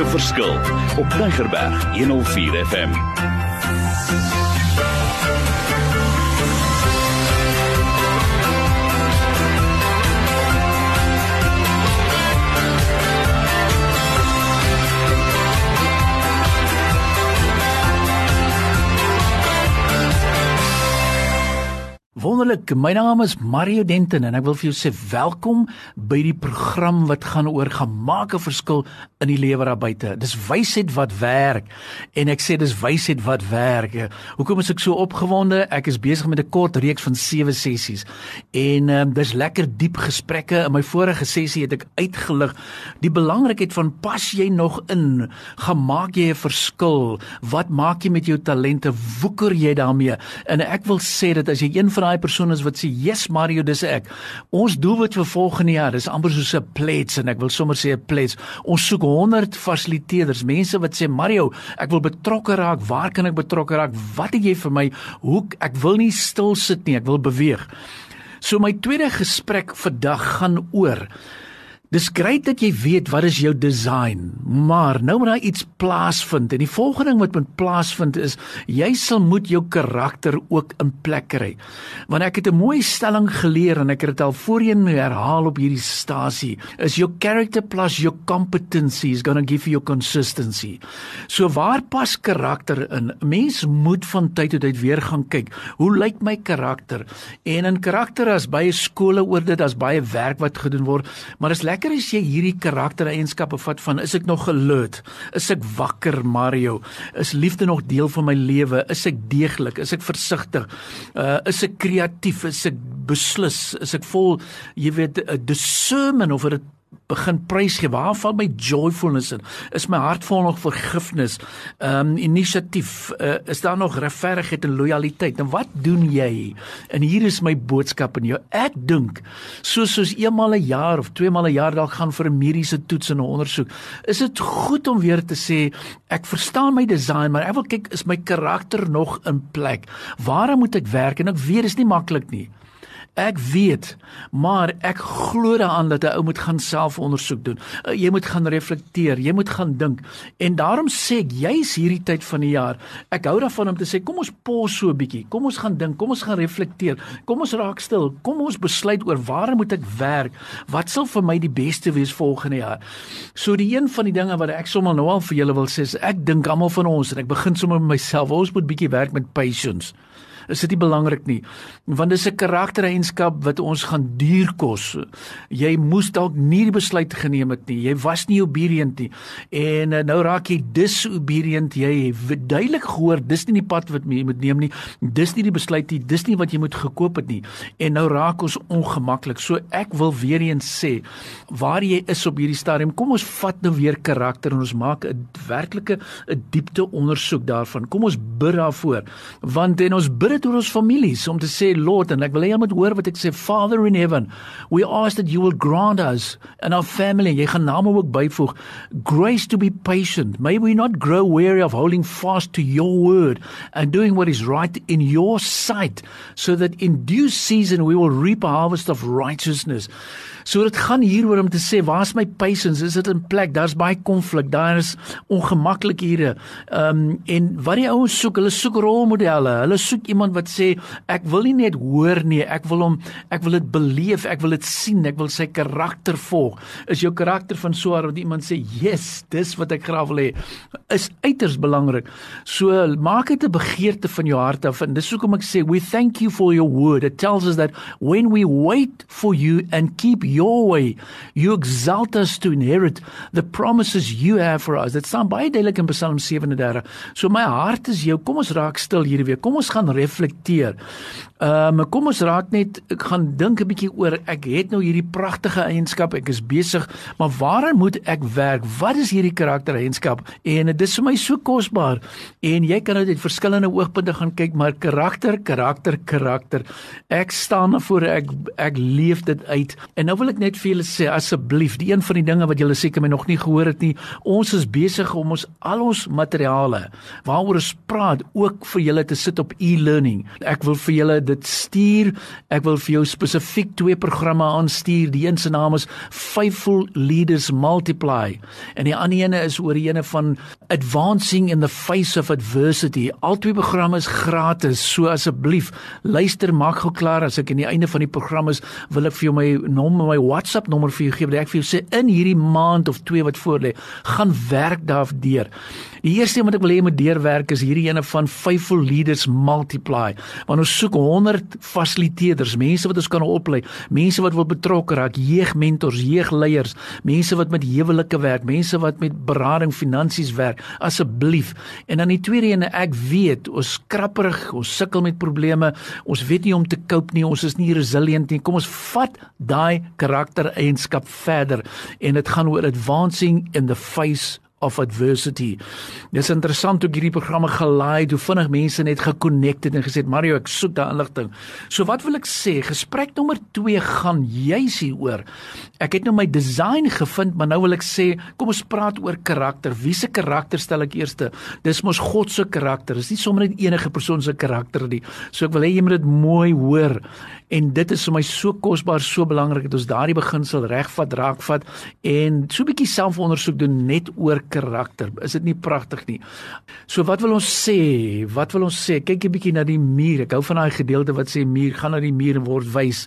'n verskil op Tigerberg 104 FM. Wonderlik, my naam is Mario Denton en ek wil vir jou sê welkom by die program wat gaan oor gemaak 'n verskil in die lewe daar buite. Dis wysheid wat werk en ek sê dis wysheid wat werk. Hoekom is ek so opgewonde? Ek is besig met 'n kort reeks van 7 sessies en um, dis lekker diep gesprekke. In my vorige sessie het ek uitgelig die belangrikheid van pas jy nog in? Gemaak jy 'n verskil? Wat maak jy met jou talente? Woeker jy daarmee? En ek wil sê dat as jy een van daai persone is wat sê, "Yes Mario, dis ek." Ons doelwit vir volgende jaar, dis amper soos 'n plets en ek wil sommer sê 'n plets. Ons soek 100 fasiliteerders, mense wat sê, "Mario, ek wil betrokke raak. Waar kan ek betrokke raak? Wat het jy vir my? Hoe ek wil nie stil sit nie, ek wil beweeg." So my tweede gesprek vandag gaan oor Dis grait dat jy weet wat is jou design, maar nou moet daar iets plaasvind en die volgende ding wat moet plaasvind is jy sal moet jou karakter ook in plek kry. Want ek het 'n mooi stelling geleer en ek het dit al voorheen herhaal op hierdie stasie, is your character plus your competency is going to give you your consistency. So waar pas karakter in? Mens moet van tyd tot tyd weer gaan kyk, hoe lyk my karakter? En in karakter as baie skole oor dit, as baie werk wat gedoen word, maar is lekker as jy hierdie karaktereienskappe vat van is ek nog alert? Is ek wakker, Mario? Is liefde nog deel van my lewe? Is ek deeglik? Is ek versigtig? Uh is ek kreatief? Is ek beslis? Is ek vol jy weet 'n discernment of dit begin prys gee. Waar val my joyfulness in? Is my hart vol nog vergifnis? Ehm um, inisiatief, uh, is daar nog regverdigheid en lojaliteit? En wat doen jy? En hier is my boodskap aan jou. Ek dink soos soos eenmal 'n jaar of tweemal 'n jaar dalk gaan vir 'n mediese toets en 'n ondersoek, is dit goed om weer te sê ek verstaan my design, maar ek wil kyk is my karakter nog in plek? Waar moet ek werk? En ek weet dit is nie maklik nie. Ek weet, maar ek glo daaraan dat 'n ou moet gaan selfondersoek doen. Uh, jy moet gaan reflekteer, jy moet gaan dink. En daarom sê ek juis hierdie tyd van die jaar, ek hou daarvan om te sê kom ons pos so 'n bietjie. Kom ons gaan dink, kom ons gaan reflekteer. Kom ons raak stil. Kom ons besluit oor waar moet ek werk? Wat sal vir my die beste wees volgende jaar? So die een van die dinge wat ek sommer nou al vir julle wil sê is ek dink almal van ons en ek begin sommer met myself. Ons moet bietjie werk met patience is dit nie belangrik nie want dis 'n karaktereienskap wat ons gaan duur kos. Jy moes dalk nie die besluit geneem het nie. Jy was nie obedient nie. En uh, nou raak jy disobedient. Jy het duidelik gehoor dis nie die pad wat jy moet neem nie. Dis nie die besluit nie. Dis nie wat jy moet gekoop het nie. En nou raak ons ongemaklik. So ek wil weer eens sê waar jy is op hierdie stadium kom ons vat nou weer karakter en ons maak 'n werklike 'n diepte ondersoek daarvan. Kom ons bid daarvoor. Want en ons bid dit oor ons families om te sê Lord en ek wil hê jy moet hoor wat ek sê Father in heaven we ask that you will grant us and our family jy gaan name ook byvoeg grace to be patient may we not grow weary of holding fast to your word and doing what is right in your sight so that in due season we will reap a harvest of righteousness So dit gaan hieroor om te sê waar's my patience? Is dit in plek? Daar's baie konflik. Daar is ongemakkelikhede. Ehm um, en wat die ouens soek, hulle soek rolmodelle. Hulle soek iemand wat sê ek wil nie net hoor nie, ek wil hom ek wil dit beleef, ek wil dit sien, ek wil sy karakter volg. Is jou karakter van so wat iemand sê, "Yes, dis wat ek graag wil hê." Is uiters belangrik. So maak dit 'n begeerte van jou hart af en dis hoekom ek sê, "We thank you for your word. It tells us that when we wait for you and keep your way. You exalt us to inherit the promises you have for us. Dit staan baie duidelik in Psalm 37. So my hart is jou. Kom ons raak stil hierdie week. Kom ons gaan reflekteer. Ehm um, kom ons raak net ek gaan dink 'n bietjie oor ek het nou hierdie pragtige eienskap. Ek is besig, maar waaraan moet ek werk? Wat is hierdie karaktereienskap? En dit is vir my so kosbaar. En jy kan uit verskillende oogpunte gaan kyk, maar karakter, karakter, karakter. Ek staan voor ek ek leef dit uit. En nou wil ek net vir julle sê asseblief, die een van die dinge wat julle seker my nog nie gehoor het nie, ons is besig om ons al ons materiale waaroor ons praat ook vir julle te sit op e-learning learning. Ek wil vir julle dit stuur. Ek wil vir jou spesifiek twee programme aanstuur. Die een se naam is Faithful Leaders Multiply en die ander een is oor die ene van Advancing in the Face of Adversity. Albei programme is gratis. So asseblief, luister maak gou klaar as ek aan die einde van die program is, wil ek vir jou my nommer, my WhatsApp nommer vir jou gee. Ek vir jou sê in hierdie maand of twee wat voor lê, gaan werk daardeur. Die eerste een wat ek wil hê moet deurwerk is hierdie ene van Faithful Leaders Multiply. Want ons soek 100 fasiliteerders, mense wat ons kan oplei, mense wat wil betrokke raak, jeugmentors, jeugleiers, mense wat met huwelike werk, mense wat met berading finansies werk. Asseblief. En dan die tweede ene, ek weet ons krapperig, ons sukkel met probleme, ons weet nie om te cope nie, ons is nie resilient nie. Kom ons vat daai karaktereienskap verder en dit gaan oor advancing in the face of adversity. Dis interessant hoe hierdie programme gelaai het, hoe vinnig mense net gekonnekt het en gesê Mario, ek soek daai inligting. So wat wil ek sê? Gesprek nommer 2 gaan juis hieroor. Ek het nou my design gevind, maar nou wil ek sê, kom ons praat oor karakter. Wie se karakter stel ek eerste? Dis mos God se karakter. Dis nie sommer net enige persoon se karakter nie. So ek wil hê jy moet dit mooi hoor. En dit is vir my so kosbaar, so belangrik dat ons daardie beginsel regvat, raakvat en so 'n bietjie selfondersoek doen net oor karakter. Is dit nie pragtig nie? So wat wil ons sê? Wat wil ons sê? Kyk 'n bietjie na die muur. Ek hou van daai gedeelte wat sê muur gaan na die muur en word wys.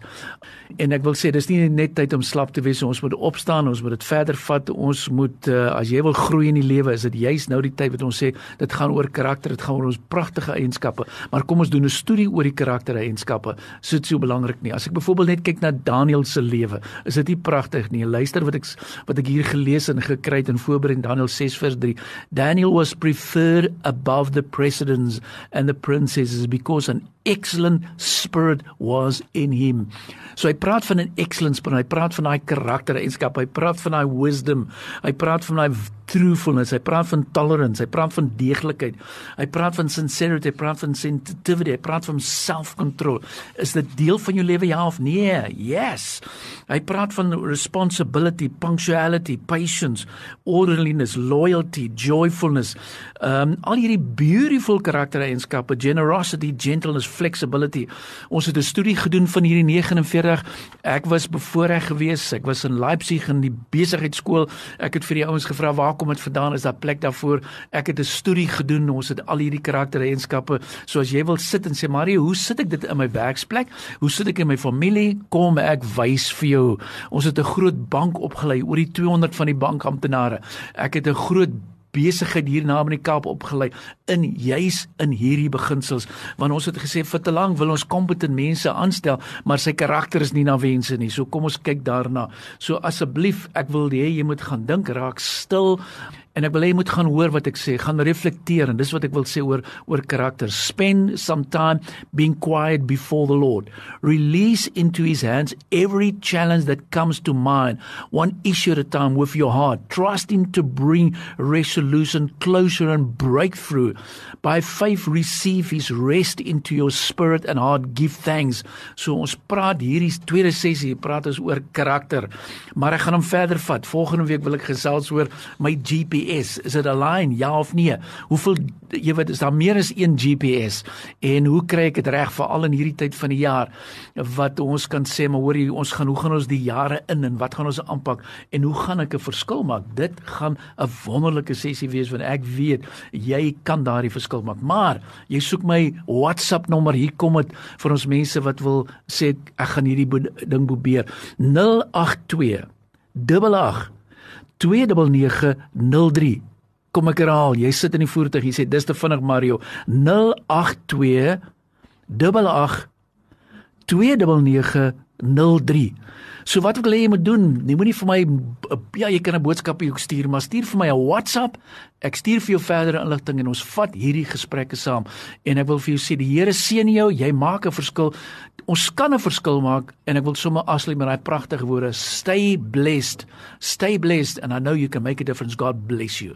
En ek wil sê dis nie net tyd om slap te wees. Ons moet opstaan, ons moet dit verder vat. Ons moet uh, as jy wil groei in die lewe, is dit juist nou die tyd wat ons sê dit gaan oor karakter, dit gaan oor ons pragtige eienskappe. Maar kom ons doen 'n studie oor die karaktereienskappe. So dit so belangrik nie. As ek byvoorbeeld net kyk na Daniël se lewe, is dit nie pragtig nie. Luister wat ek wat ek hier gelees en gekry het in voorbereiding Daniël 6 vers 3. Daniel was preferred above the presidents and the princesses because an excellent spirit was in him. So hy praat van 'n excellent spirit, hy praat van daai karaktereienskap, hy praat van daai wisdom, hy praat van daai truthfulness, hy praat van tolerance, hy praat van deeglikheid. Hy praat van sincerity, hy praat van sensitivity, hy praat van self-control. Is dit deel van jou lewe ja of nee? Yes. Hy praat van responsibility, punctuality, patience, orderliness, loyalty, joyfulness. Um al hierdie beautiful karaktereienskappe, generosity, gentleness, flexibility. Ons het 'n studie gedoen van hierdie 49. Ek was bevoorreg geweest. Ek was in Leipzig in die besigheidskool. Ek het vir die ouens gevra waar kom dit vandaan? Is daar plek daarvoor? Ek het 'n studie gedoen. Ons het al hierdie karaktereienskappe. So as jy wil sit en sê, "Marie, hoe sit ek dit in my werksplek? Hoe sit ek in my familie?" Kom ek wys vir jou. Ons het 'n groot bank opgelei, oor die 200 van die bankamptenare. Ek het 'n groot besigheid hier naby in die Kaap opgelei in juis in hierdie beginsels. Want ons het gesê vir te lank wil ons kompetent mense aanstel maar sy karakter is nie na wense nie. So kom ons kyk daarna. So asseblief ek wil hê jy moet gaan dink raak stil En ek wil hê jy moet gaan hoor wat ek sê, gaan reflekteer en dis wat ek wil sê oor oor karakter. Spend some time being quiet before the Lord. Release into his hands every challenge that comes to mind, one issue at a time with your heart. Trust him to bring resolution, closure and breakthrough. By faith receive his rest into your spirit and heart. Give thanks. So ons praat hierdie tweede sessie, praat ons oor karakter. Maar ek gaan hom verder vat. Volgende week wil ek gesels oor my GP GPS? Is dit 'n line ja of nee? Hoeveel jy weet is daar meer as een GPS en hoe kry ek dit reg veral in hierdie tyd van die jaar wat ons kan sê maar hoor jy ons gaan hoe gaan ons die jare in en wat gaan ons aanpak en hoe gaan ek 'n verskil maak? Dit gaan 'n wonderlike sessie wees want ek weet jy kan daardie verskil maak. Maar jy soek my WhatsApp nommer hier kom dit vir ons mense wat wil sê ek gaan hierdie ding probeer 082 88 29903. Kom ek herhaal, jy sit in die voertuig, jy sê dis te vinnig Mario. 082 88 29903. So wat wil jy moet doen? Jy moenie vir my ja, jy kan 'n boodskap hier stuur, maar stuur vir my 'n WhatsApp. Ek stuur vir jou verdere inligting en ons vat hierdie gesprekke saam. En ek wil vir jou sê die Here seën jou, jy maak 'n verskil. Ons kan 'n verskil maak en ek wil sommer afsluit met daai pragtige woorde: Stay blessed. Stay blessed and I know you can make a difference. God bless you.